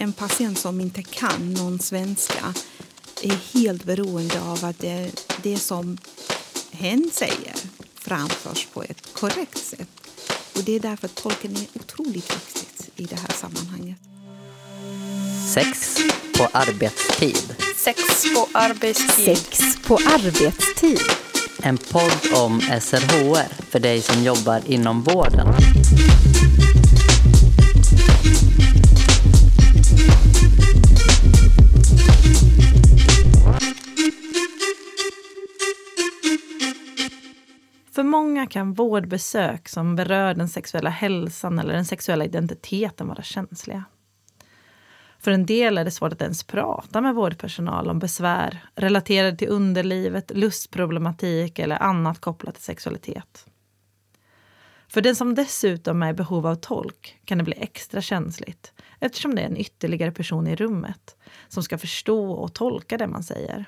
en patient som inte kan någon svenska är helt beroende av att det, det som hen säger framförs på ett korrekt sätt. Och Det är därför tolken är otroligt viktigt i det här sammanhanget. Sex på arbetstid. Sex på arbetstid. Sex på arbetstid. En podd om SRHR för dig som jobbar inom vården. Många kan vårdbesök som berör den sexuella hälsan eller den sexuella identiteten vara känsliga. För en del är det svårt att ens prata med vårdpersonal om besvär relaterade till underlivet, lustproblematik eller annat kopplat till sexualitet. För den som dessutom är i behov av tolk kan det bli extra känsligt eftersom det är en ytterligare person i rummet som ska förstå och tolka det man säger.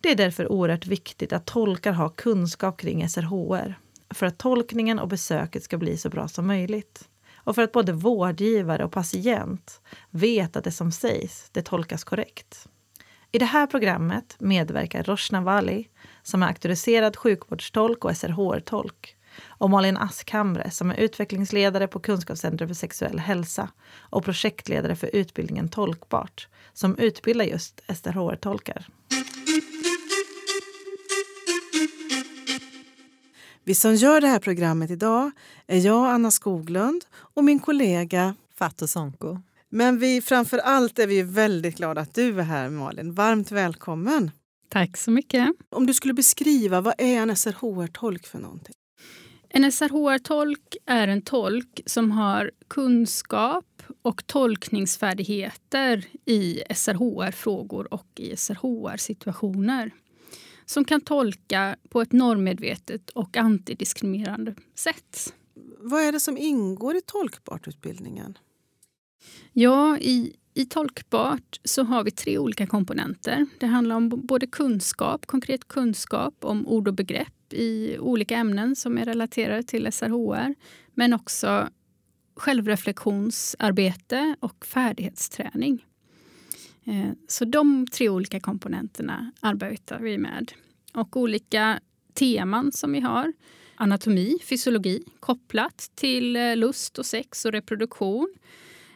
Det är därför oerhört viktigt att tolkar har kunskap kring SRHR för att tolkningen och besöket ska bli så bra som möjligt. Och för att både vårdgivare och patient vet att det som sägs, det tolkas korrekt. I det här programmet medverkar Roshna Wali som är auktoriserad sjukvårdstolk och SRHR-tolk och Malin Askhamre som är utvecklingsledare på Kunskapscentrum för sexuell hälsa och projektledare för utbildningen Tolkbart som utbildar just SRHR-tolkar. Vi som gör det här programmet idag är jag, Anna Skoglund, och min kollega Fatou Sonko. Men vi, framför allt är vi väldigt glada att du är här, Malin. Varmt välkommen! Tack så mycket. Om du skulle beskriva, vad är en SRHR-tolk för någonting? En SRHR-tolk är en tolk som har kunskap och tolkningsfärdigheter i SRHR-frågor och i SRHR-situationer som kan tolka på ett normmedvetet och antidiskriminerande sätt. Vad är det som ingår i Tolkbart-utbildningen? Ja, i, i Tolkbart så har vi tre olika komponenter. Det handlar om både kunskap, konkret kunskap om ord och begrepp i olika ämnen som är relaterade till SRHR, men också självreflektionsarbete och färdighetsträning. Eh, så de tre olika komponenterna arbetar vi med. Och olika teman som vi har. Anatomi, fysiologi kopplat till eh, lust och sex och reproduktion.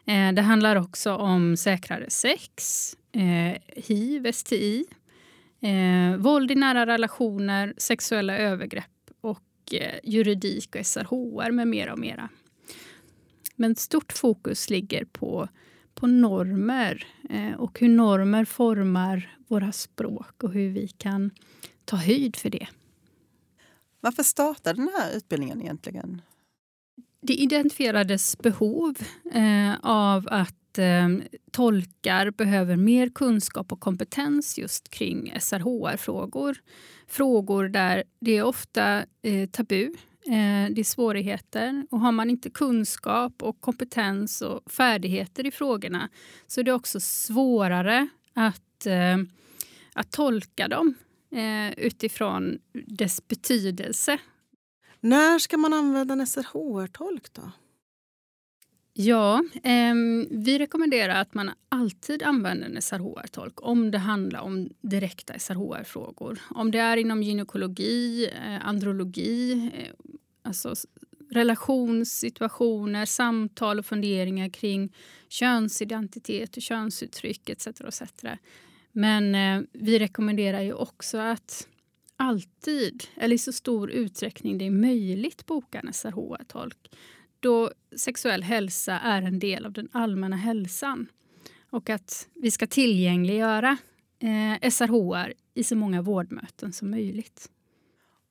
Eh, det handlar också om säkrare sex, hiv, STI, våld i nära relationer, sexuella övergrepp och juridik och SRHR med mera och mera. Men stort fokus ligger på på normer eh, och hur normer formar våra språk och hur vi kan ta höjd för det. Varför startade den här utbildningen egentligen? Det identifierades behov eh, av att eh, tolkar behöver mer kunskap och kompetens just kring SRHR-frågor. Frågor där det är ofta eh, tabu Eh, det är svårigheter. Och har man inte kunskap och kompetens och färdigheter i frågorna så är det också svårare att, eh, att tolka dem eh, utifrån dess betydelse. När ska man använda en SRHR-tolk då? Ja, eh, vi rekommenderar att man alltid använder en SRHR-tolk om det handlar om direkta SRHR-frågor. Om det är inom gynekologi, eh, andrologi, eh, alltså relationssituationer, samtal och funderingar kring könsidentitet och könsuttryck etc. etc. Men eh, vi rekommenderar ju också att alltid, eller i så stor utsträckning det är möjligt, boka en SRHR-tolk då sexuell hälsa är en del av den allmänna hälsan och att vi ska tillgängliggöra eh, SRHR i så många vårdmöten som möjligt.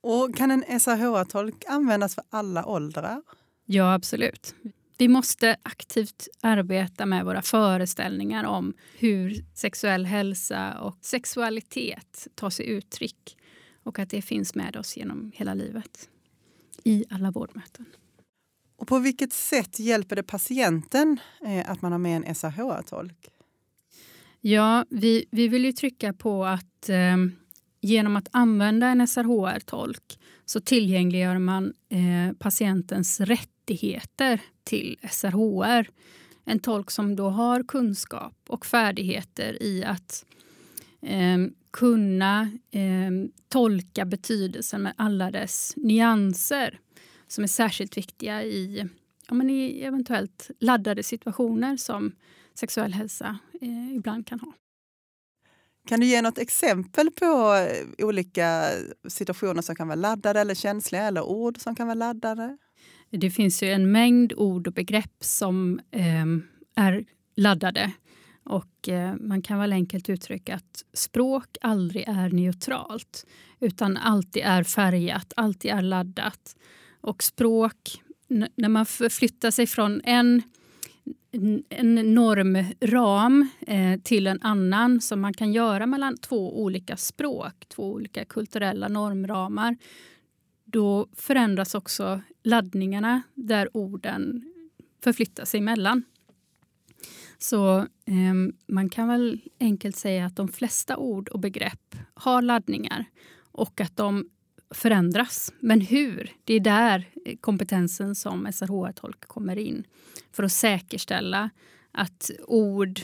Och Kan en SRHR-tolk användas för alla åldrar? Ja, absolut. Vi måste aktivt arbeta med våra föreställningar om hur sexuell hälsa och sexualitet tar sig uttryck och att det finns med oss genom hela livet i alla vårdmöten. Och På vilket sätt hjälper det patienten eh, att man har med en SRHR-tolk? Ja, vi, vi vill ju trycka på att eh, genom att använda en SRHR-tolk så tillgängliggör man eh, patientens rättigheter till SRHR. en tolk som då har kunskap och färdigheter i att eh, kunna eh, tolka betydelsen med alla dess nyanser som är särskilt viktiga i, ja, men i eventuellt laddade situationer som sexuell hälsa eh, ibland kan ha. Kan du ge något exempel på eh, olika situationer som kan vara laddade eller känsliga eller ord som kan vara laddade? Det finns ju en mängd ord och begrepp som eh, är laddade. Och eh, Man kan väl enkelt uttrycka att språk aldrig är neutralt utan alltid är färgat, alltid är laddat. Och språk, när man förflyttar sig från en en normram eh, till en annan som man kan göra mellan två olika språk, två olika kulturella normramar. Då förändras också laddningarna där orden förflyttar sig emellan. Så eh, man kan väl enkelt säga att de flesta ord och begrepp har laddningar och att de förändras. Men hur? Det är där kompetensen som SRHR-tolk kommer in. För att säkerställa att ord,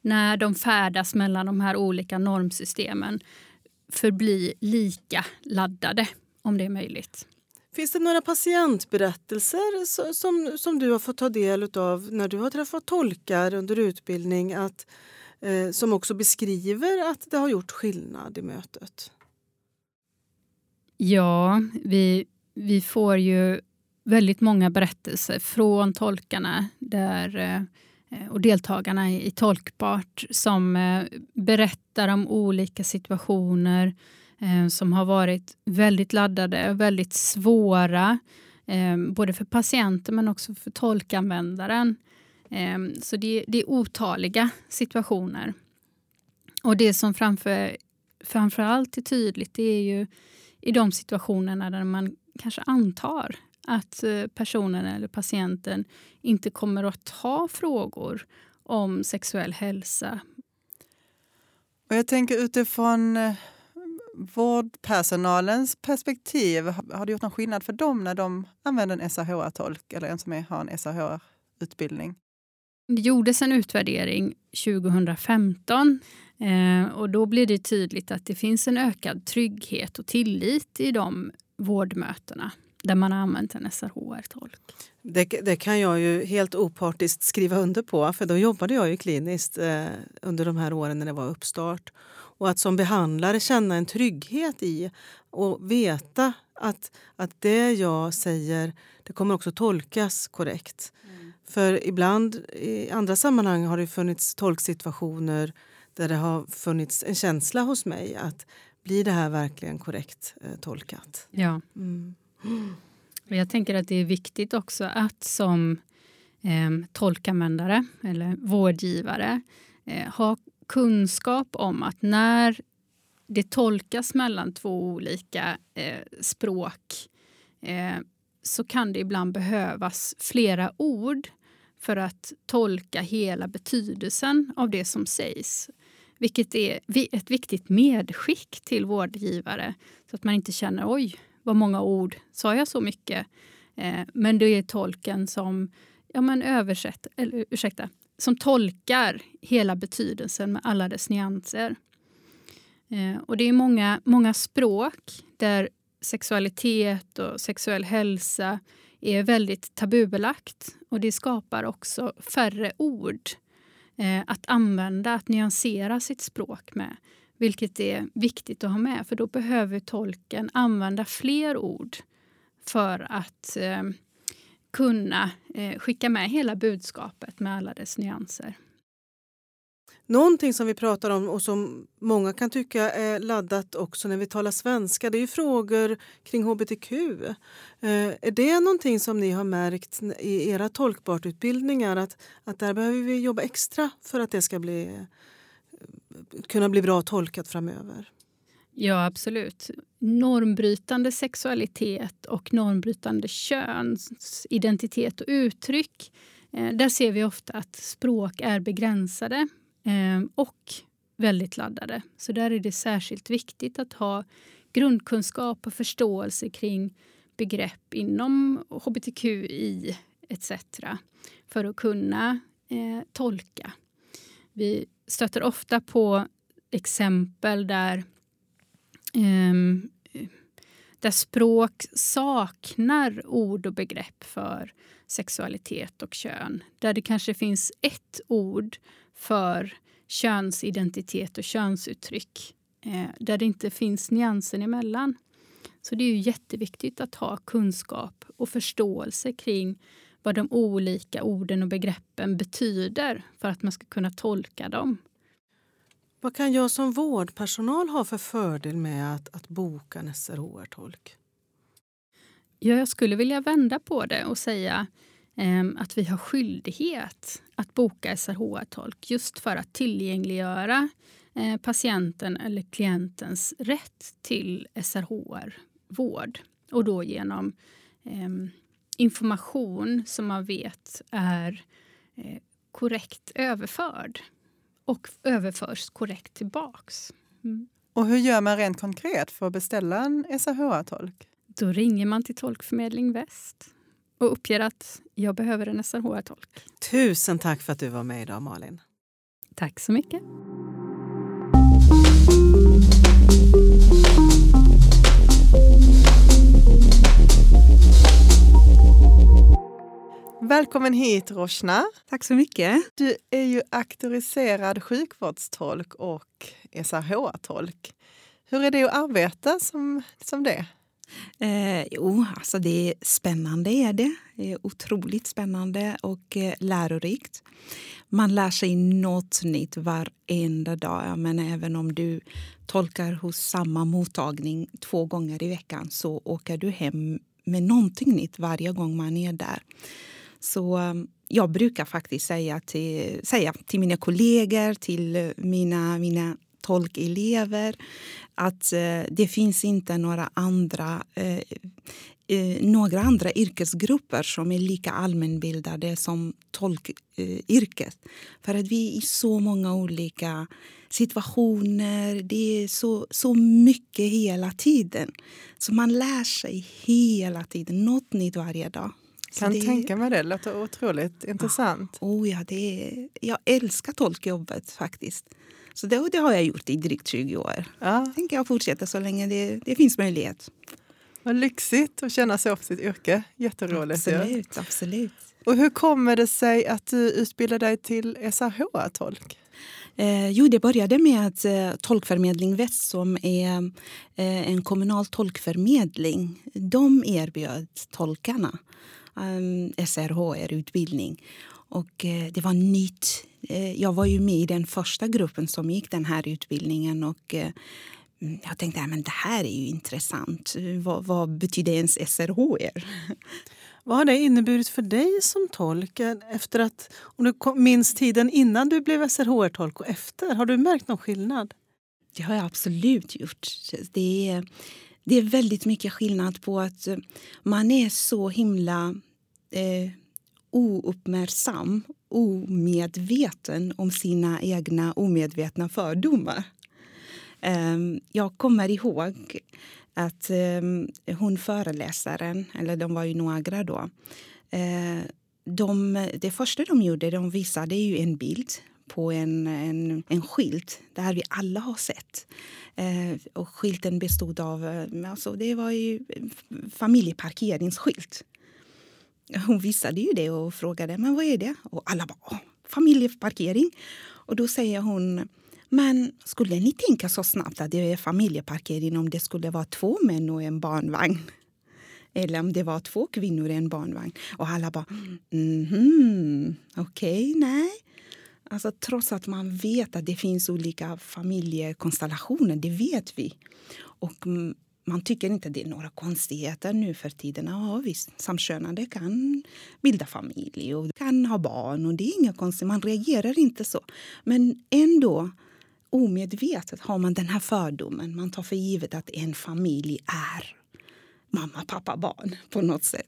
när de färdas mellan de här olika normsystemen förblir lika laddade, om det är möjligt. Finns det några patientberättelser som, som du har fått ta del av när du har träffat tolkar under utbildning att, eh, som också beskriver att det har gjort skillnad i mötet? Ja, vi, vi får ju väldigt många berättelser från tolkarna där, eh, och deltagarna i Tolkbart som eh, berättar om olika situationer eh, som har varit väldigt laddade och väldigt svåra både för patienten men också för tolkanvändaren. Så det, det är otaliga situationer. Och det som framför, framför allt är tydligt det är ju i de situationerna där man kanske antar att eh, personen eller patienten inte kommer att ha frågor om sexuell hälsa. Och jag tänker utifrån eh, vårdpersonalens perspektiv, har det gjort någon skillnad för dem när de använder en SRHR-tolk eller en som är, har en SRHR-utbildning? Det gjordes en utvärdering 2015 eh, och då blev det tydligt att det finns en ökad trygghet och tillit i de vårdmötena där man har använt en SRHR-tolk. Det, det, kan jag ju helt opartiskt skriva under på, för då jobbade jag ju kliniskt eh, under de här åren när det var uppstart. Och att som behandlare känna en trygghet i och veta att, att det jag säger det kommer också tolkas korrekt. Mm. För ibland i andra sammanhang har det funnits tolksituationer där det har funnits en känsla hos mig att blir det här verkligen korrekt eh, tolkat? Ja. Mm. Jag tänker att det är viktigt också att som eh, tolkanvändare eller vårdgivare eh, ha kunskap om att när det tolkas mellan två olika eh, språk eh, så kan det ibland behövas flera ord för att tolka hela betydelsen av det som sägs. Vilket är ett viktigt medskick till vårdgivare så att man inte känner oj, vad många ord, sa jag så mycket? Eh, men det är tolken som ja, men översätt, eller, ursäkta, som tolkar hela betydelsen med alla dess nyanser. Eh, och det är många, många språk där sexualitet och sexuell hälsa är väldigt tabubelagt. Och det skapar också färre ord eh, Eh, att använda, att nyansera sitt språk med. Vilket är viktigt att ha med, för då behöver tolken använda fler ord för att eh, kunna eh, skicka med hela budskapet med alla dess nyanser. Någonting som vi pratar om och som många kan tycka är laddat också när vi talar svenska det är frågor kring hbtq. Eh, är det någonting som ni har märkt i era tolkbart-utbildningar att, att där behöver vi jobba extra för att det ska bli eh, kunna bli bra tolkat framöver? Ja, absolut. Normbrytande sexualitet och normbrytande könsidentitet och uttryck. Eh, där ser vi ofta att språk är begränsade Ehm, och väldigt laddade. Så där är det särskilt viktigt att ha grundkunskap och förståelse kring begrepp inom hbtqi etc. för att kunna eh, tolka. Vi stöter ofta på exempel där, eh, där språk saknar ord och begrepp för sexualitet och kön. Där det kanske finns ett ord för könsidentitet och könsuttryck eh, där det inte finns nyanser emellan. Så det är ju jätteviktigt att ha kunskap och förståelse kring vad de olika orden och begreppen betyder för att man ska kunna tolka dem. Vad kan jag som vårdpersonal ha för fördel med att, att boka en SRHR-tolk? Ja, jag skulle vilja vända på det och säga att vi har skyldighet att boka SRHR-tolk just för att tillgängliggöra eh, patienten eller klientens rätt till SRHR-vård. Och då genom eh, information som man vet är eh, korrekt överförd och överförs korrekt tillbaks. Mm. Och hur gör man rent konkret för att beställa en SRHR-tolk? Då ringer man till Tolkförmedling Väst och uppger att jag behöver en SRHR-tolk. Tusen tack för att du var med idag, Malin. Tack så mycket. Välkommen hit Roshna. Tack så mycket. Du är ju auktoriserad sjukvårdstolk och SRHR-tolk. Hur är det att arbeta som, som det? Eh, jo, alltså det är spännande. är det. det är otroligt spännande och eh, lärorikt. Man lär sig något nytt varenda dag. Jag även om du tolkar hos samma mottagning två gånger i veckan så åker du hem med någonting nytt varje gång man är där. Så eh, jag brukar faktiskt säga till, säga till mina kollegor, till eh, mina, mina tolkelever att eh, det finns inte några andra, eh, eh, några andra yrkesgrupper som är lika allmänbildade som tolkyrket. För att vi är i så många olika situationer. Det är så, så mycket hela tiden. Så man lär sig hela tiden, något nytt varje dag. Kan det, tänka mig det. Låter otroligt intressant. Oh ja, det är, jag älskar tolkjobbet faktiskt. Så det, det har jag gjort i drygt 20 år. Ja. tänker jag fortsätta så länge det, det finns möjlighet. Vad lyxigt att känna sig på sitt yrke. Jätteroligt. Absolut, ja. absolut. Och hur kommer det sig att du utbildar dig till SRH-tolk? Eh, jo, det började med att eh, Tolkförmedling Väst, som är eh, en kommunal tolkförmedling, de erbjöd tolkarna um, SRHR-utbildning. Och eh, det var nytt. Eh, jag var ju med i den första gruppen som gick den här utbildningen. och eh, jag tänkte att det här är ju intressant. Vad, vad betyder ens SRHR? Vad har det inneburit för dig som tolk? Efter att, om du minns tiden innan du blev SRHR-tolk och efter, har du märkt någon skillnad? Det har jag absolut gjort. Det är, det är väldigt mycket skillnad på att man är så himla eh, ouppmärksam, omedveten om sina egna omedvetna fördomar. Ehm, jag kommer ihåg att ehm, hon föreläsaren, eller de var ju några då, eh, de, det första de gjorde, de visade ju en bild på en, en, en skylt där vi alla har sett. Eh, och skylten bestod av... Eh, alltså det var ju eh, familjeparkeringsskylt. Hon visade ju det och frågade men vad är det. Och alla bara familjeparkering. Och då säger hon men skulle ni tänka så snabbt att det är familjeparkering om det skulle vara två män och en barnvagn? Eller om det var två kvinnor och en barnvagn. Och alla bara, mhm, okej, okay, nej. Alltså, trots att man vet att det finns olika familjekonstellationer, det vet vi. Och mm, man tycker inte det är några konstigheter nu för tiden. Ja, visst, samkönade kan bilda familj och kan ha barn och det är inga konstigheter, Man reagerar inte så. Men ändå, omedvetet har man den här fördomen. Man tar för givet att en familj är mamma, pappa, barn på något sätt.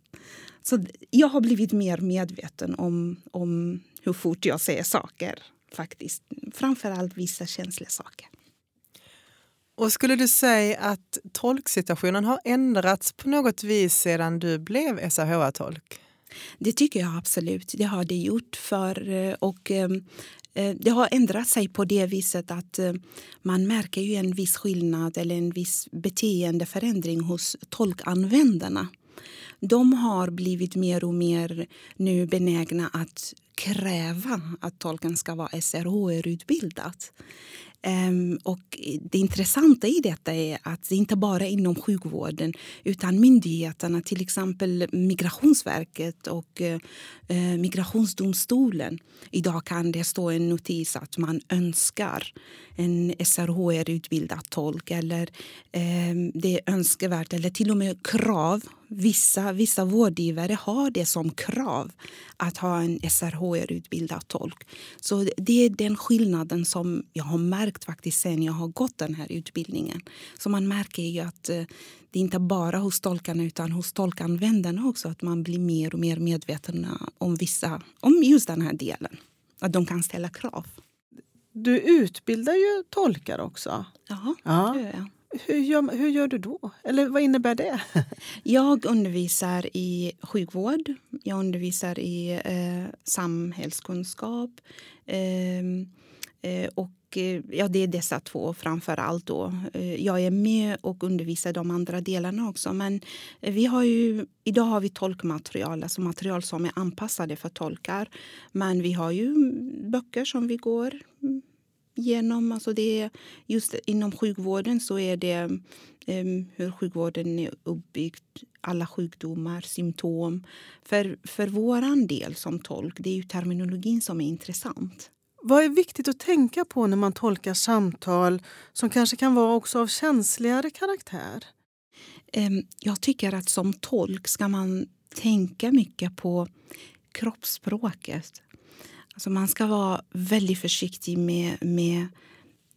Så jag har blivit mer medveten om, om hur fort jag säger saker faktiskt. Framförallt vissa känsliga saker. Och skulle du säga att tolksituationen har ändrats på något vis sedan du blev SRHR-tolk? Det tycker jag absolut. Det har det gjort. För, eh, och, ehm, eh, det har ändrat sig på det viset att eh, man märker ju en viss skillnad eller en viss beteendeförändring hos tolkanvändarna. De har blivit mer och mer nu benägna att kräva att tolken ska vara SRHR-utbildad. Um, och det intressanta i detta är att det inte bara är inom sjukvården utan myndigheterna, till exempel Migrationsverket och uh, Migrationsdomstolen. Idag kan det stå en notis att man önskar en SRHR-utbildad tolk eller um, det är önskvärt eller till och med krav. Vissa, vissa vårdgivare har det som krav att ha en SRHR-utbildad tolk. Så det är den skillnaden som jag har märkt faktiskt sen jag har gått den här utbildningen. Så man märker ju att eh, det inte bara hos tolkarna utan hos tolkanvändarna också att man blir mer och mer medveten om vissa, om just den här delen. Att de kan ställa krav. Du utbildar ju tolkar också. Jaha, Ja. det gör jag. Hur gör, hur gör du då? Eller vad innebär det? Jag undervisar i sjukvård, jag undervisar i eh, samhällskunskap. eh, eh, och eh, ja, det är dessa två framför allt. Då. Eh, jag är med och undervisar de andra delarna också. Men vi har ju, idag har vi tolkmaterial, alltså material som är anpassade för tolkar. Men vi har ju böcker som vi går mm, genom. Alltså det just inom sjukvården så är det um, hur sjukvården är uppbyggd, alla sjukdomar, symptom. För, för våran del som tolk, det är ju terminologin som är intressant. Vad är viktigt att tänka på när man tolkar samtal som kanske kan vara också av känsligare karaktär? Um, jag tycker att som tolk ska man tänka mycket på kroppsspråket. Alltså man ska vara väldigt försiktig med, med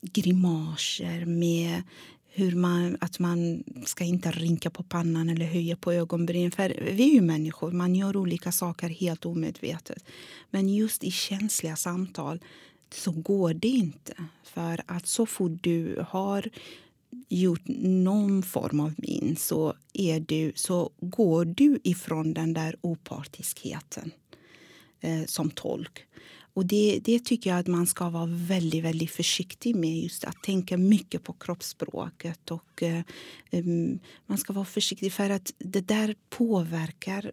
grimaser, med hur man, att man ska inte rynka på pannan eller höja på ögonbryn. För vi är ju människor, man gör olika saker helt omedvetet. Men just i känsliga samtal så går det inte. För att så fort du har gjort någon form av min så, är du, så går du ifrån den där opartiskheten eh, som tolk. Och det, det tycker jag att man ska vara väldigt, väldigt försiktig med. just Att tänka mycket på kroppsspråket. Och, eh, man ska vara försiktig för att det där påverkar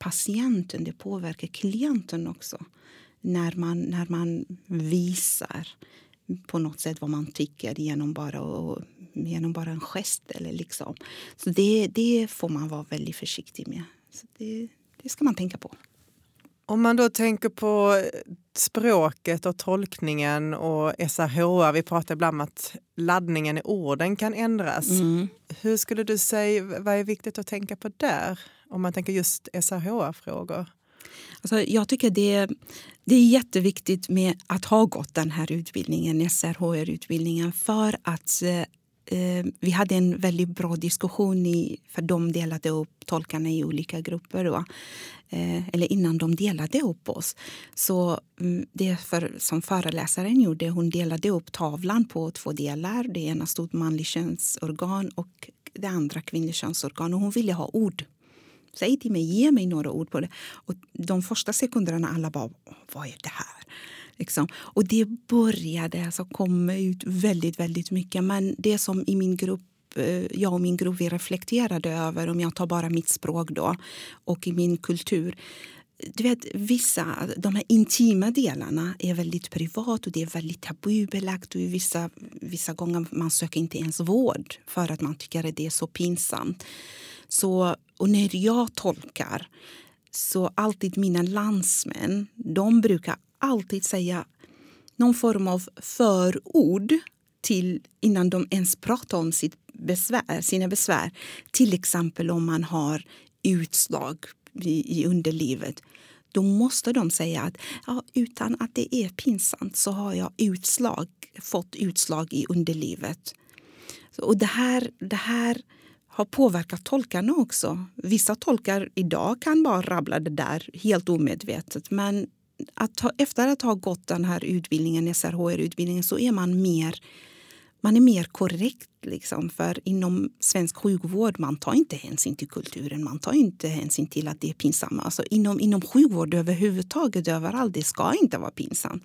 patienten, det påverkar klienten också. När man, när man visar på något sätt vad man tycker genom bara, och, genom bara en gest. Eller liksom. Så det, det får man vara väldigt försiktig med. Så det, det ska man tänka på. Om man då tänker på språket och tolkningen och SRHR, vi pratar ibland om att laddningen i orden kan ändras. Mm. Hur skulle du säga, vad är viktigt att tänka på där? Om man tänker just SRHR-frågor. Alltså, jag tycker det, det är jätteviktigt med att ha gått den här utbildningen, SRHR-utbildningen, för att eh, vi hade en väldigt bra diskussion, i, för de delade upp tolkarna i olika grupper. Va? Eh, eller innan de delade upp oss. Så mm, det för, som föreläsaren gjorde, hon delade upp tavlan på två delar. Det ena stod manlig könsorgan och det andra kvinnlig könsorgan. Och hon ville ha ord. Säg till mig, ge mig några ord på det. Och de första sekunderna alla bara, vad är det här? Liksom. Och det började alltså komma ut väldigt, väldigt mycket. Men det som i min grupp eh, jag och min grupp vi reflekterade över, om jag tar bara mitt språk då, och i min kultur. Du vet, vissa, de här intima delarna är väldigt privat och det är väldigt tabubelagt. Och vissa, vissa gånger man söker inte ens vård för att man tycker att det är så pinsamt. Så, och när jag tolkar så alltid mina landsmän, de brukar alltid säga någon form av förord till innan de ens pratar om sitt besvär, sina besvär. Till exempel om man har utslag i, i underlivet. Då måste de säga att ja, utan att det är pinsamt så har jag utslag, fått utslag i underlivet. Och det här, det här har påverkat tolkarna också. Vissa tolkar idag kan bara rabbla det där helt omedvetet. Men att ha, efter att ha gått den här utbildningen, SRHR-utbildningen så är man mer man är mer korrekt. Liksom, för inom svensk sjukvård man tar inte hänsyn till kulturen. Man tar inte hänsyn till att det är pinsamt. Alltså, inom, inom sjukvård överhuvudtaget, överallt, det ska inte vara pinsamt.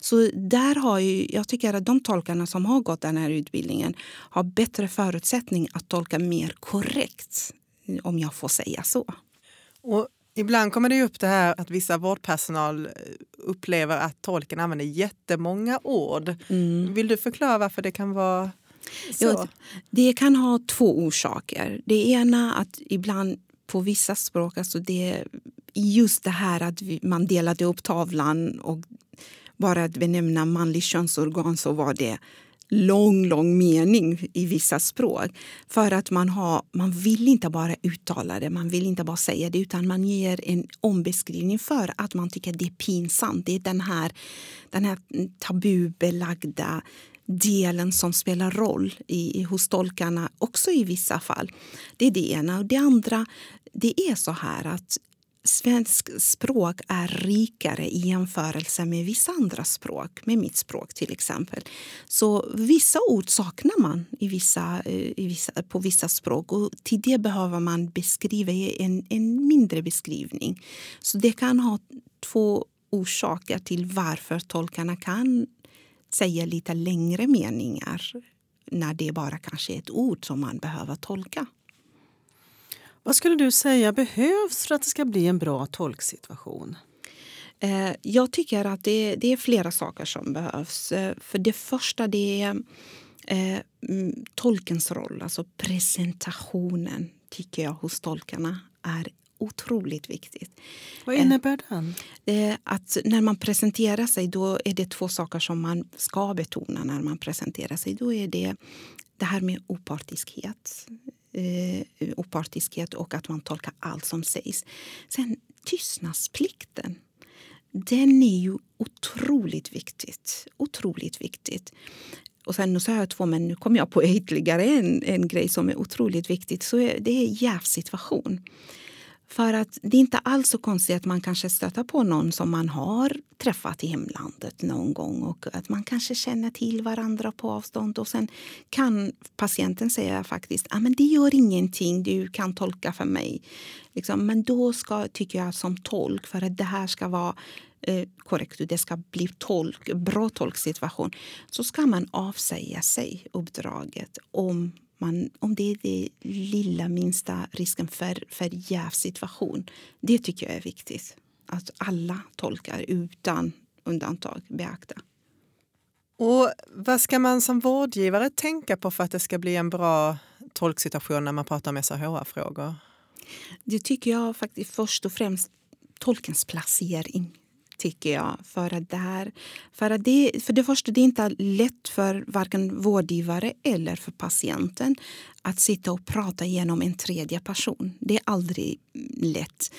Så där har ju, jag tycker att de tolkarna som har gått den här utbildningen har bättre förutsättning att tolka mer korrekt, om jag får säga så. Och ibland kommer det upp det här att vissa vårdpersonal upplever att tolken använder jättemånga ord. Mm. Vill du förklara varför det kan vara så? Ja, det kan ha två orsaker. Det ena att ibland på vissa språk, alltså det, just det här att vi, man delade upp tavlan och bara att benämna manlig könsorgan så var det lång, lång mening i vissa språk. För att man, har, man vill inte bara uttala det, man vill inte bara säga det utan man ger en ombeskrivning för att man tycker att det är pinsamt. Det är den här, den här tabubelagda delen som spelar roll i, hos tolkarna också i vissa fall. Det är det ena. Och det andra, det är så här att svensk språk är rikare i jämförelse med vissa andra språk, med mitt språk till exempel. Så vissa ord saknar man i vissa, eh, i vissa, på vissa språk och till det behöver man beskriva en, en mindre beskrivning. Så det kan ha två orsaker till varför tolkarna kan säga lite längre meningar när det bara kanske är ett ord som man behöver tolka. Vad skulle du säga behövs för att det ska bli en bra tolksituation? Eh, jag tycker att det, det är flera saker som behövs. Eh, för det första det är eh, mm, tolkens roll, alltså presentationen tycker jag hos tolkarna är otroligt viktigt. Vad innebär den? Att när man presenterar sig då är det två saker som man ska betona när man presenterar sig. Då är det det här med opartiskhet eh, opartiskhet och att man tolkar allt som sägs. Sen tystnadsplikten. Den är ju otroligt viktigt. Otroligt viktigt. Och sen nu sa jag två, men nu kom jag på ytterligare en, en grej som är otroligt viktigt. Så det är jävsituation. För att det är inte alls så konstigt att man kanske stöter på någon som man har träffat i hemlandet någon gång och att man kanske känner till varandra på avstånd och sen kan patienten säga faktiskt att men det gör ingenting, du kan tolka för mig. Liksom, men då ska, tycker jag som tolk, för att det här ska vara eh, korrekt och det ska bli tolk, bra tolksituation så ska man avsäga sig uppdraget om man, om det är den lilla minsta risken för, för jävsituation. Det tycker jag är viktigt. Att alla tolkar utan undantag beakta. Och vad ska man som vårdgivare tänka på för att det ska bli en bra tolksituation när man pratar om SRHR-frågor? Det tycker jag faktiskt först och främst tolkens placering tycker jag. För, att det här, för, att det, för det första, det är inte lätt för varken vårdgivare eller för patienten att sitta och prata genom en tredje person. Det är aldrig lätt.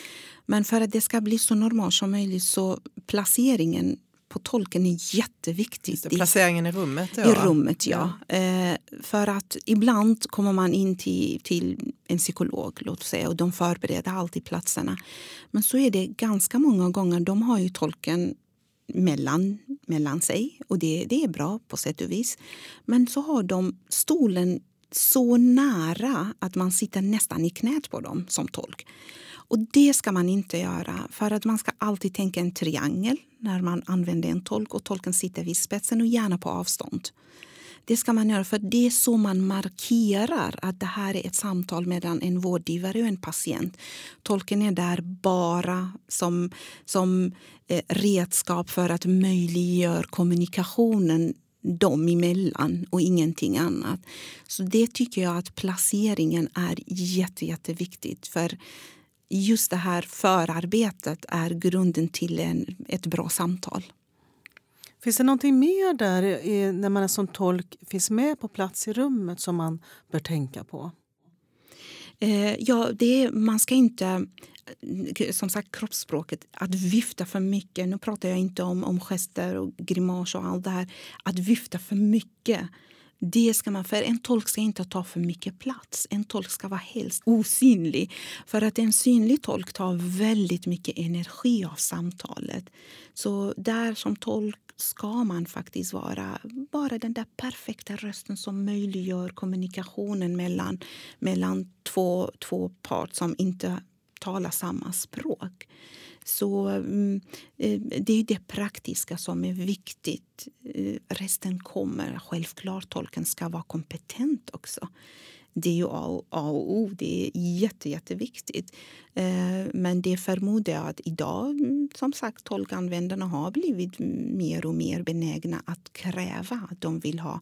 Men för att det ska bli så normalt som möjligt så placeringen på tolken är jätteviktigt. Det, placeringen i rummet? Ja. I rummet, ja. ja. Eh, för att ibland kommer man in till, till en psykolog låt säga, och de förbereder alltid platserna. Men så är det ganska många gånger, de har ju tolken mellan, mellan sig och det, det är bra på sätt och vis. Men så har de stolen så nära att man sitter nästan i knät på dem som tolk. Och det ska man inte göra, för att man ska alltid tänka en triangel när man använder en tolk och tolken sitter vid spetsen och gärna på avstånd. Det ska man göra för det är så man markerar att det här är ett samtal mellan en vårdgivare och en patient. Tolken är där bara som, som eh, redskap för att möjliggöra kommunikationen dem emellan och ingenting annat. Så det tycker jag att placeringen är jätte, jätteviktigt. För just det här förarbetet är grunden till en, ett bra samtal. Finns det någonting mer där när man som tolk finns med på plats i rummet som man bör tänka på? Eh, ja, det man ska inte... Som sagt, kroppsspråket. Att vifta för mycket. Nu pratar jag inte om, om gester och grimas och allt det här. Att vifta för mycket det ska man, för en tolk ska inte ta för mycket plats. En tolk ska vara helst osynlig. För att en synlig tolk tar väldigt mycket energi av samtalet. Så där som tolk ska man faktiskt vara bara den där perfekta rösten som möjliggör kommunikationen mellan, mellan två, två parter som inte talar samma språk. Så mm, eh, det är det praktiska som är viktigt. Eh, resten kommer. Självklart tolken ska vara kompetent också. Det är ju A och O. Det är jätte, jätteviktigt. Eh, men det förmodar jag att idag, mm, som sagt, tolkanvändarna har blivit mer och mer benägna att kräva att de vill ha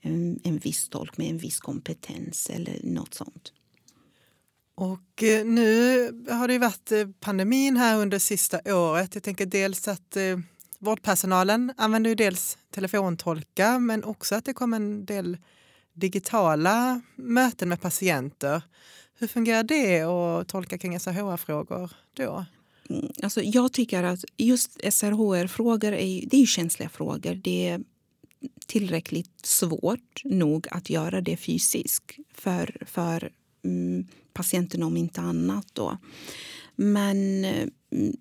en, en viss tolk med en viss kompetens eller något sånt. Och eh, nu har det varit eh, pandemin här under sista året. Jag tänker dels att eh, vårdpersonalen använder ju dels telefontolka men också att det kom en del digitala möten med patienter. Hur fungerar det att tolka kring SRHR-frågor då? Mm, alltså jag tycker att just SRHR-frågor är, det är känsliga frågor. Det är tillräckligt svårt nog att göra det fysiskt för, för mm, patienten om inte annat. Då. Men eh,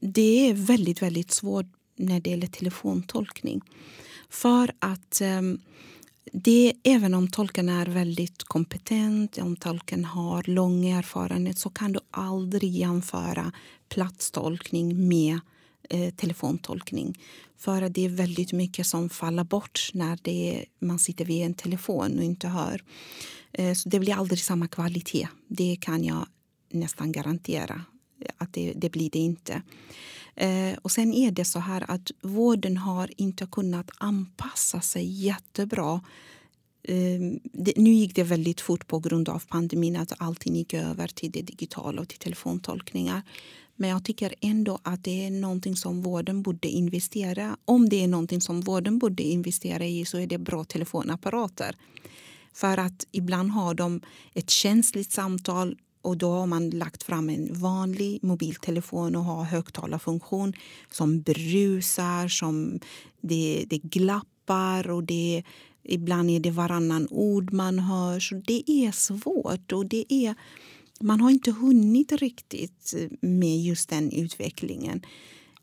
det är väldigt, väldigt svårt när det gäller telefontolkning. För att ehm, det, även om tolken är väldigt kompetent, om tolken har lång erfarenhet så kan du aldrig jämföra platstolkning med eh, telefontolkning. För det är väldigt mycket som faller bort när det, man sitter vid en telefon och inte hör. Eh, så det blir aldrig samma kvalitet. Det kan jag nästan garantera. att Det, det blir det inte. Eh, och sen är det så här att vården har inte kunnat anpassa sig jättebra eh, det, nu gick det väldigt fort på grund av pandemin att allting gick över till det digitala och till telefontolkningar. Men jag tycker ändå att det är någonting som vården borde investera Om det är någonting som vården borde investera i så är det bra telefonapparater. För att ibland har de ett känsligt samtal och då har man lagt fram en vanlig mobiltelefon och har högtalarfunktion som brusar, som det, det glappar och det, ibland är det varannan ord man hör. Så det är svårt och det är, man har inte hunnit riktigt med just den utvecklingen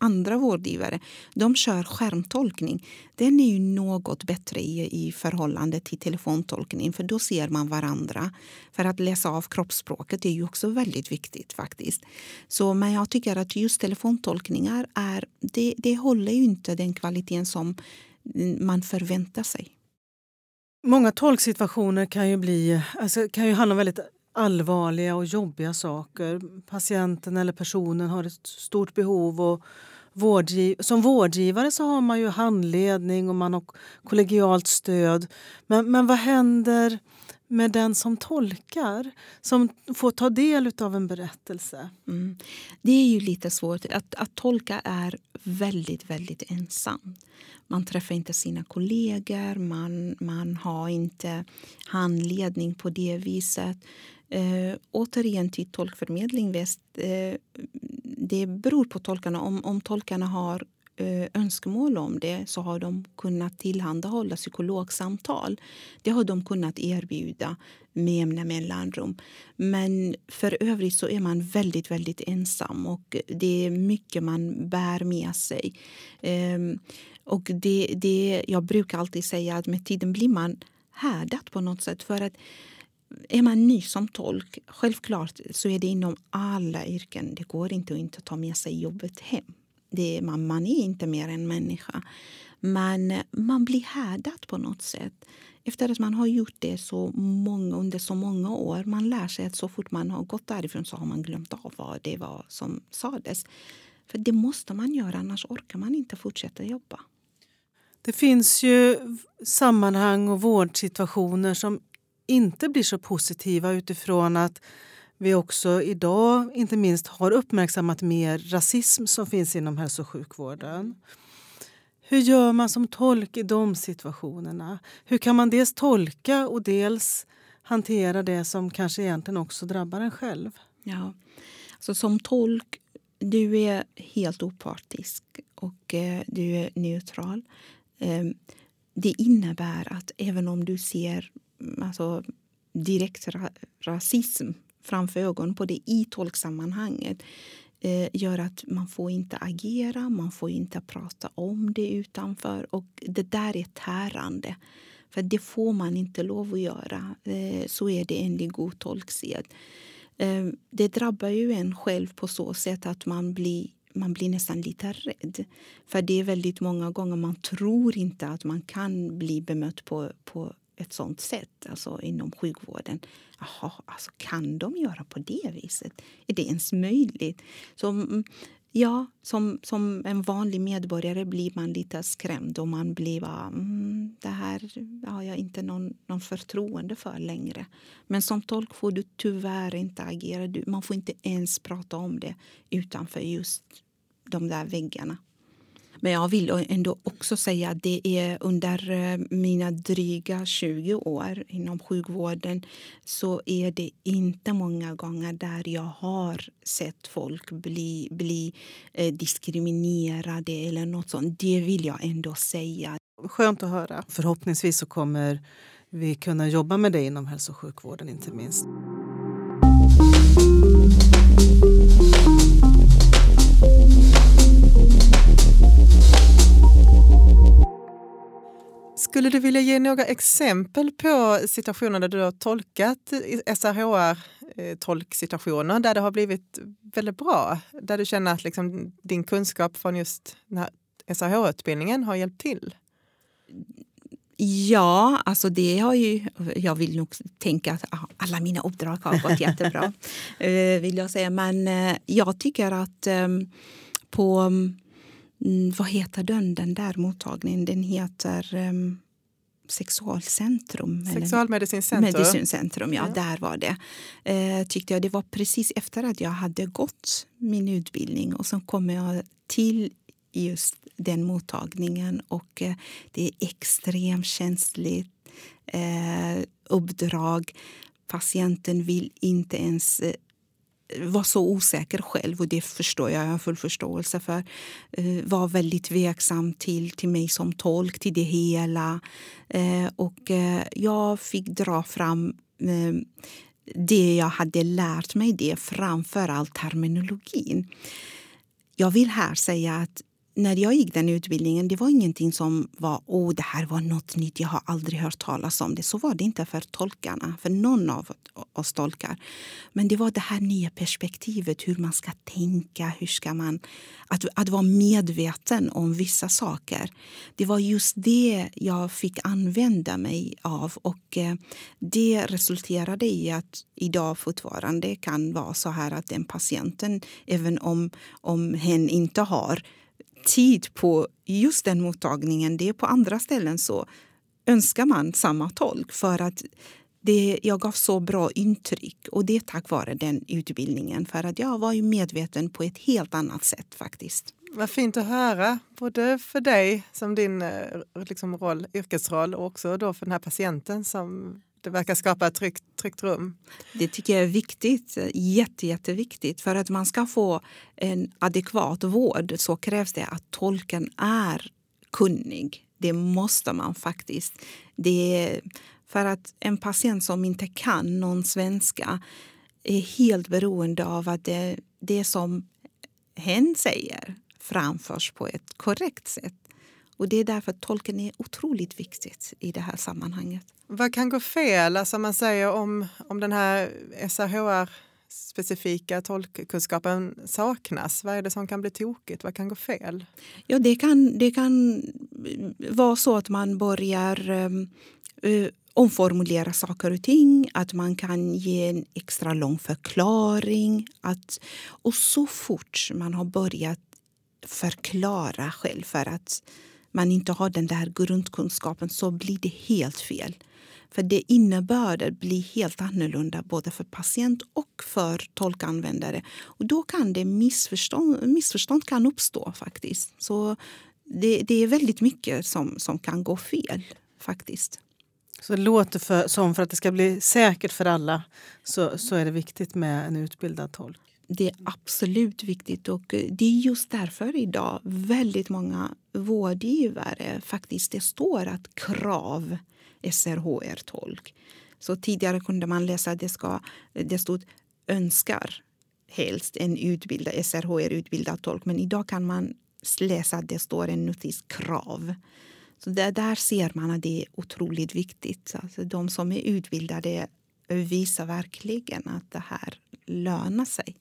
andra vårdgivare de kör skärmtolkning. Den är ju något bättre i, i förhållande till telefontolkning för då ser man varandra. För att läsa av kroppsspråket är ju också väldigt viktigt faktiskt. Så, men jag tycker att just telefontolkningar är, det, det håller ju inte den kvaliteten som man förväntar sig. Många tolksituationer kan ju, bli, alltså, kan ju handla om väldigt allvarliga och jobbiga saker. Patienten eller personen har ett stort behov och vårdgiv som vårdgivare så har man ju handledning och man har kollegialt stöd. Men, men vad händer med den som tolkar, som får ta del av en berättelse? Mm. Det är ju lite svårt. Att, att tolka är väldigt, väldigt ensam. Man träffar inte sina kollegor, man, man har inte handledning på det viset. Eh, återigen till tolkförmedling väst. Eh, det beror på tolkarna. Om, om tolkarna har eh, önskemål om det så har de kunnat tillhandahålla psykologsamtal. Det har de kunnat erbjuda med jämna mellanrum. Men för övrigt så är man väldigt, väldigt ensam och det är mycket man bär med sig. Ehm, och det, det, jag brukar alltid säga att med tiden blir man härdat på något sätt. För att är man ny som tolk, självklart så är det inom alla yrken. Det går inte att inte ta med sig jobbet hem. Det är, man, man är inte mer än människa. Men eh, man blir härdad på något sätt. Efter att man har gjort det så många, under så många år. Man lär sig att så fort man har gått därifrån så har man glömt av vad det var som sades. För det måste man göra, annars orkar man inte fortsätta jobba. Det finns ju sammanhang och vårdsituationer som inte blir så positiva utifrån att vi också idag inte minst har uppmärksammat mer rasism som finns inom hälso och sjukvården. Hur gör man som tolk i de situationerna? Hur kan man dels tolka och dels hantera det som kanske egentligen också drabbar en själv? Ja, alltså som tolk, du är helt opartisk och eh, du är neutral. Eh, det innebär att även om du ser alltså, direkt ra rasism framför ögonen på det i tolksammanhanget eh, gör att man får inte agera, man får inte prata om det utanför. Och det där är tärande. För det får man inte lov att göra. Eh, så är det enligt god tolksed. Eh, det drabbar ju en själv på så sätt att man blir man blir nästan lite rädd. För det är väldigt många gånger man tror inte att man kan bli bemött på, på ett sånt sätt alltså inom sjukvården. Jaha, alltså kan de göra på det viset? Är det ens möjligt? Så, ja, som, som en vanlig medborgare blir man lite skrämd och man blir bara, mm, det här har jag inte någon, någon förtroende för längre. Men som tolk får du tyvärr inte agera. man får inte ens prata om det utanför just de där väggarna. Men jag vill ändå också säga att det är under eh, mina dryga 20 år inom sjukvården så är det inte många gånger där jag har sett folk bli, bli eh, diskriminerade eller något sånt. Det vill jag ändå säga. Skönt att höra. Förhoppningsvis så kommer vi kunna jobba med det inom hälso och sjukvården inte minst. Skulle du vilja ge några exempel på situationer där du har tolkat SRHR-tolksituationer eh, där det har blivit väldigt bra? Där du känner att liksom din kunskap från just SRHR-utbildningen har hjälpt till? Ja, alltså det har ju... Jag vill nog tänka att alla mina uppdrag har gått jättebra. Eh, vill jag säga. Men eh, jag tycker att ehm, på Mm, vad heter den, den där mottagningen? Den heter um, Sexualcentrum. Sexualmedicincentrum. Medicincentrum, ja, ja. Där var det. Eh, tyckte jag Det var precis efter att jag hade gått min utbildning och så kom jag till just den mottagningen och eh, det är extremt känsligt eh, uppdrag. Patienten vill inte ens eh, var så osäker själv och det förstår jag, jag har full förståelse för. Eh, var väldigt tveksam till, till mig som tolk, till det hela. Eh, och eh, jag fick dra fram eh, det jag hade lärt mig, det framför allt terminologin. Jag vill här säga att när jag gick den utbildningen det var ingenting som var oh, det här var något nytt, jag har aldrig hört talas om det. Så var det inte för tolkarna, för någon av oss tolkar. Men det var det här nya perspektivet, hur man ska tänka, hur ska man... Att, att vara medveten om vissa saker. Det var just det jag fick använda mig av och eh, det resulterade i att idag fortfarande kan vara så här att den patienten, även om, om hen inte har tid på just den mottagningen. Det är på andra ställen så önskar man samma tolk för att det, jag gav så bra intryck och det är tack vare den utbildningen. För att jag var ju medveten på ett helt annat sätt faktiskt. Vad fint att höra, både för dig som din eh, liksom, roll, yrkesroll och också då för den här patienten som det verkar skapa ett tryggt, tryggt rum. Det tycker jag är viktigt. Jätte, jätteviktigt. För att man ska få en adekvat vård så krävs det att tolken är kunnig. Det måste man faktiskt. Det är för att en patient som inte kan någon svenska är helt beroende av att det, det som hen säger framförs på ett korrekt sätt. Och Det är därför tolken är otroligt viktigt i det här sammanhanget. Vad kan gå fel? Alltså man säger om, om den här SRHR-specifika tolkkunskapen saknas. Vad är det som kan bli tokigt? Vad kan gå fel? Ja, det kan, det kan vara så att man börjar uh, omformulera saker och ting, att man kan ge en extra lång förklaring. Att, och så fort man har börjat förklara själv för att man inte har den där grundkunskapen så blir det helt fel. För det innebörden blir helt annorlunda både för patient och för tolkanvändare. Och då kan det missförstånd, missförstånd kan uppstå faktiskt. Så det, det är väldigt mycket som, som kan gå fel faktiskt. Så det låter för, som för att det ska bli säkert för alla så, så är det viktigt med en utbildad tolk? Det är absolut viktigt och eh, det är just därför idag väldigt många vårdgivare faktiskt det står att krav SRHR-tolk. Så tidigare kunde man läsa att det, ska, det stod önskar helst en utbildad SRHR-utbildad tolk. Men idag kan man läsa att det står en notis krav. Så där, där ser man att det är otroligt viktigt. Alltså de som är utbildade visar verkligen att det här lönar sig.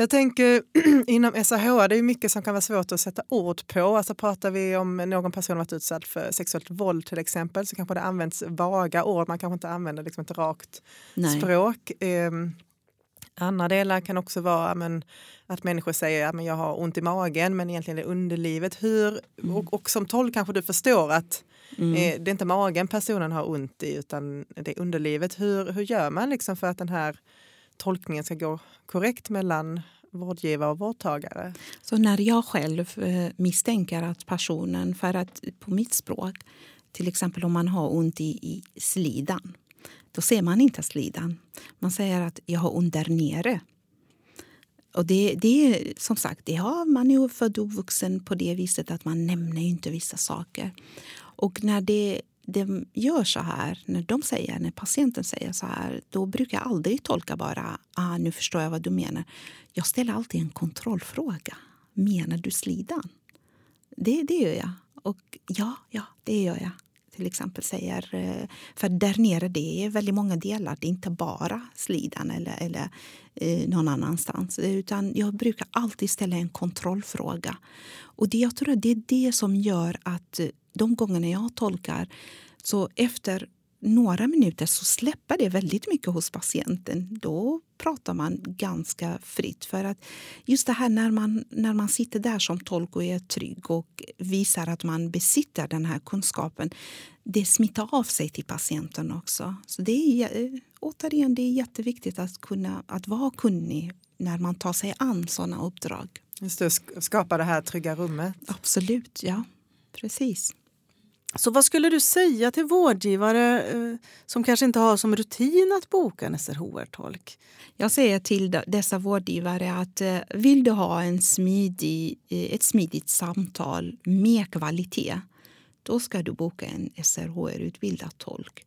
Jag tänker inom SAH, det är mycket som kan vara svårt att sätta ord på. Alltså pratar vi om någon person varit utsatt för sexuellt våld till exempel så kanske det används vaga ord. Man kanske inte använder liksom ett rakt Nej. språk. Eh, andra delar kan också vara men, att människor säger att jag har ont i magen men egentligen är det underlivet. Hur, mm. och, och, som tolk kanske du förstår att mm. eh, det är inte magen personen har ont i utan det är underlivet. Hur, hur gör man liksom för att den här tolkningen ska gå korrekt mellan vårdgivare och vårdtagare? Så när jag själv eh, misstänker att personen, för att på mitt språk, till exempel om man har ont i, i slidan, då ser man inte slidan. Man säger att jag har ont där nere. Och det, det är som sagt, det har man ju född och vuxen på det viset att man nämner inte vissa saker. Och när det de gör så här, när de säger, när patienten säger så här, då brukar jag aldrig tolka bara ah, nu förstår jag vad du menar. Jag ställer alltid en kontrollfråga. Menar du slidan? Det, det gör jag. Och ja, ja, det gör jag. Till exempel säger, eh, för där nere det är väldigt många delar. Det är inte bara slidan eller, eller eh, någon annanstans. Utan jag brukar alltid ställa en kontrollfråga. Och det, jag tror att det är det som gör att eh, de gångerna jag tolkar så efter några minuter så släpper det väldigt mycket hos patienten. Då pratar man ganska fritt. För att just det här när man, när man sitter där som tolk och är trygg och visar att man besitter den här kunskapen, det smittar av sig till patienten också. Så det är, återigen, det är jätteviktigt att, kunna, att vara kunnig när man tar sig an sådana uppdrag. Just det, skapa det här trygga rummet. Absolut, ja. Precis. Så vad skulle du säga till vårdgivare eh, som kanske inte har som rutin att boka en SRHR-tolk? Jag säger till dessa vårdgivare att eh, vill du ha en smidig, eh, ett smidigt samtal med kvalitet då ska du boka en SRHR-utbildad tolk.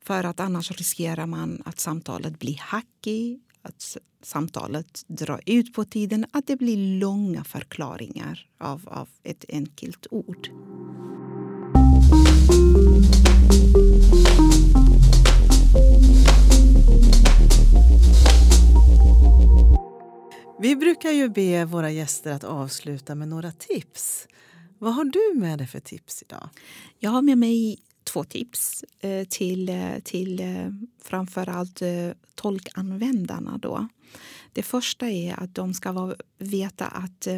För att annars riskerar man att samtalet blir hackigt, att samtalet drar ut på tiden, att det blir långa förklaringar av, av ett enkelt ord. Vi brukar ju be våra gäster att avsluta med några tips. Vad har du med dig för tips idag? Jag har med mig två tips eh, till, eh, till eh, framförallt tolkanvändarna. Då. Det första är att de ska veta att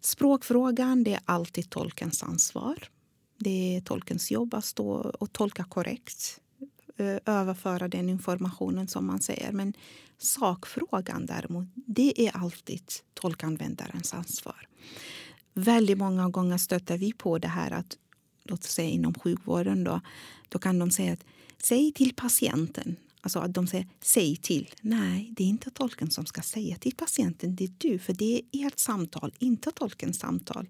språkfrågan det är alltid tolkens ansvar. Det är tolkens jobb att stå och tolka korrekt eh, överföra den informationen som man säger. Men sakfrågan däremot, det är alltid tolkanvändarens ansvar. Väldigt många gånger stöter vi på det här att, låt oss säga inom sjukvården då, då kan de säga att säg till patienten Alltså att de säger säg till. Nej, det är inte tolken som ska säga till patienten. Det är du, för det är ert samtal, inte tolkens samtal.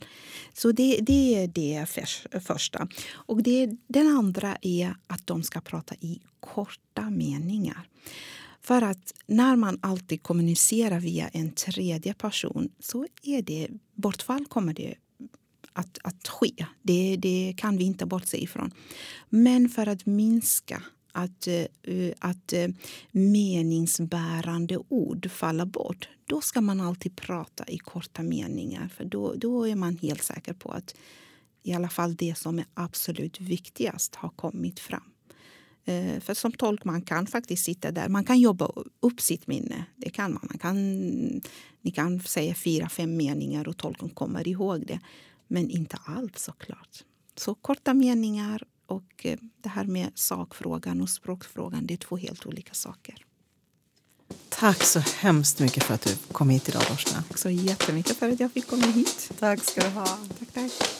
Så det, det är det för, första. Och det, den andra är att de ska prata i korta meningar. För att när man alltid kommunicerar via en tredje person så är det bortfall kommer det att, att ske. Det, det kan vi inte bortse ifrån. Men för att minska att, eh, eh, att eh, meningsbärande ord faller bort då ska man alltid prata i korta meningar. För då, då är man helt säker på att i alla fall det som är absolut viktigast har kommit fram. För som tolk man kan faktiskt sitta där. Man kan jobba upp sitt minne. Det kan man. man kan, ni kan säga fyra, fem meningar och tolken kommer ihåg det. Men inte allt såklart. Så korta meningar och eh, det här med sakfrågan och språkfrågan, det är två helt olika saker. Tack så hemskt mycket för att du kom hit idag, Dorsta. Tack så jättemycket för att jag fick komma hit. Tack ska du ha. Tack, tack.